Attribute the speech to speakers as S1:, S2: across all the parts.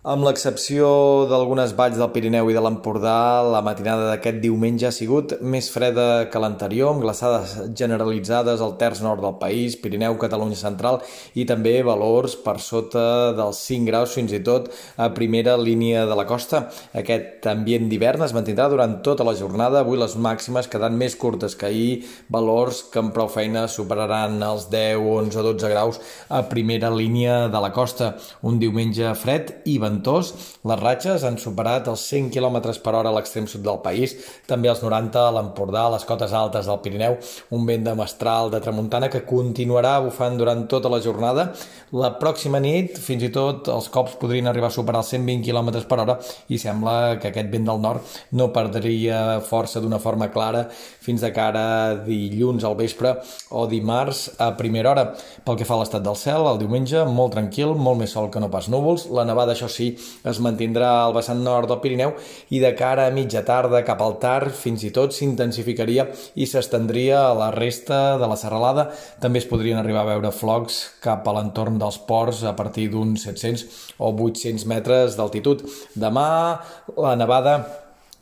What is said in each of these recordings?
S1: Amb l'excepció d'algunes valls del Pirineu i de l'Empordà, la matinada d'aquest diumenge ha sigut més freda que l'anterior, amb glaçades generalitzades al terç nord del país, Pirineu, Catalunya Central i també valors per sota dels 5 graus fins i tot a primera línia de la costa. Aquest ambient d'hivern es mantindrà durant tota la jornada, avui les màximes quedant més curtes que ahir, valors que amb prou feina superaran els 10, 11 o 12 graus a primera línia de la costa. Un diumenge fred i ventós ventós, les ratxes han superat els 100 km per hora a l'extrem sud del país, també els 90 a l'Empordà, a les cotes altes del Pirineu, un vent de mestral de tramuntana que continuarà bufant durant tota la jornada. La pròxima nit, fins i tot, els cops podrien arribar a superar els 120 km per hora i sembla que aquest vent del nord no perdria força d'una forma clara fins de cara a dilluns al vespre o dimarts a primera hora. Pel que fa a l'estat del cel, el diumenge, molt tranquil, molt més sol que no pas núvols. La nevada, això sí, sí es mantindrà al vessant nord del Pirineu i de cara a mitja tarda cap al tard fins i tot s'intensificaria i s'estendria a la resta de la serralada. També es podrien arribar a veure flocs cap a l'entorn dels ports a partir d'uns 700 o 800 metres d'altitud. Demà la nevada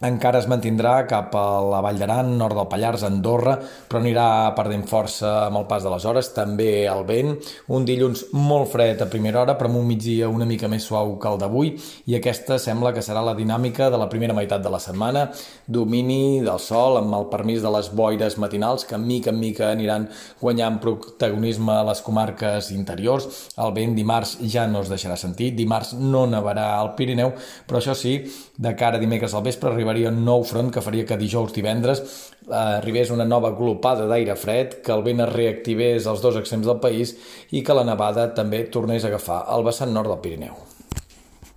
S1: encara es mantindrà cap a la Vall d'Aran, nord del Pallars, Andorra, però anirà perdent força amb el pas de les hores, també el vent. Un dilluns molt fred a primera hora, però amb un migdia una mica més suau que el d'avui, i aquesta sembla que serà la dinàmica de la primera meitat de la setmana. Domini del sol, amb el permís de les boires matinals, que mica en mica aniran guanyant protagonisme a les comarques interiors. El vent dimarts ja no es deixarà sentir, dimarts no nevarà al Pirineu, però això sí, de cara a dimecres al vespre arribaria un nou front que faria que dijous divendres eh, arribés una nova glopada d'aire fred, que el vent es reactivés als dos extrems del país i que la nevada també tornés a agafar el vessant nord del Pirineu.